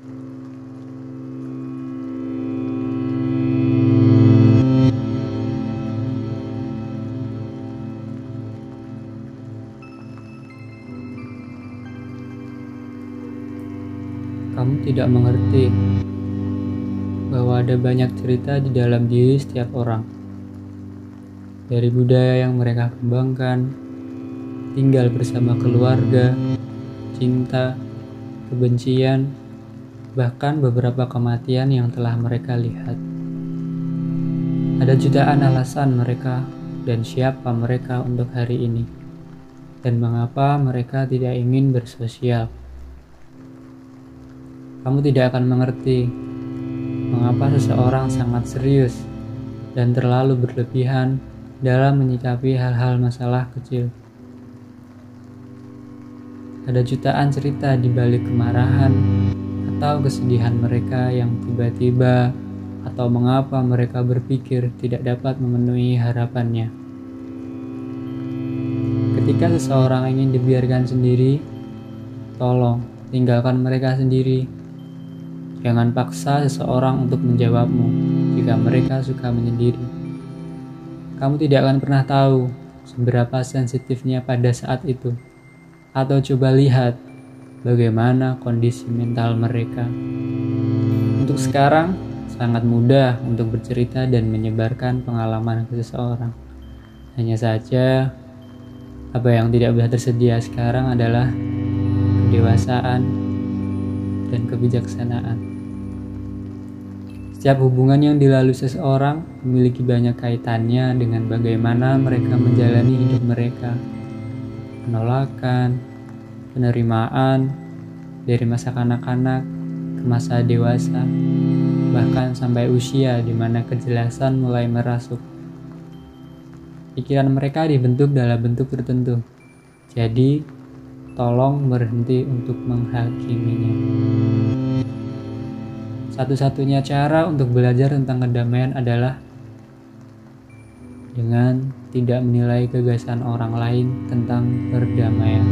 Kamu tidak mengerti bahwa ada banyak cerita di dalam diri setiap orang. Dari budaya yang mereka kembangkan, tinggal bersama keluarga, cinta, kebencian, bahkan beberapa kematian yang telah mereka lihat. Ada jutaan alasan mereka dan siapa mereka untuk hari ini, dan mengapa mereka tidak ingin bersosial. Kamu tidak akan mengerti mengapa seseorang sangat serius dan terlalu berlebihan dalam menyikapi hal-hal masalah kecil. Ada jutaan cerita di balik kemarahan atau kesedihan mereka yang tiba-tiba atau mengapa mereka berpikir tidak dapat memenuhi harapannya. Ketika seseorang ingin dibiarkan sendiri, tolong tinggalkan mereka sendiri Jangan paksa seseorang untuk menjawabmu jika mereka suka menyendiri. Kamu tidak akan pernah tahu seberapa sensitifnya pada saat itu. Atau coba lihat bagaimana kondisi mental mereka. Untuk sekarang, sangat mudah untuk bercerita dan menyebarkan pengalaman ke seseorang. Hanya saja, apa yang tidak bisa tersedia sekarang adalah kedewasaan dan kebijaksanaan. Setiap hubungan yang dilalui seseorang memiliki banyak kaitannya dengan bagaimana mereka menjalani hidup mereka. Penolakan, penerimaan, dari masa kanak-kanak ke masa dewasa, bahkan sampai usia di mana kejelasan mulai merasuk. Pikiran mereka dibentuk dalam bentuk tertentu. Jadi, tolong berhenti untuk menghakiminya. Satu-satunya cara untuk belajar tentang kedamaian adalah dengan tidak menilai gagasan orang lain tentang perdamaian.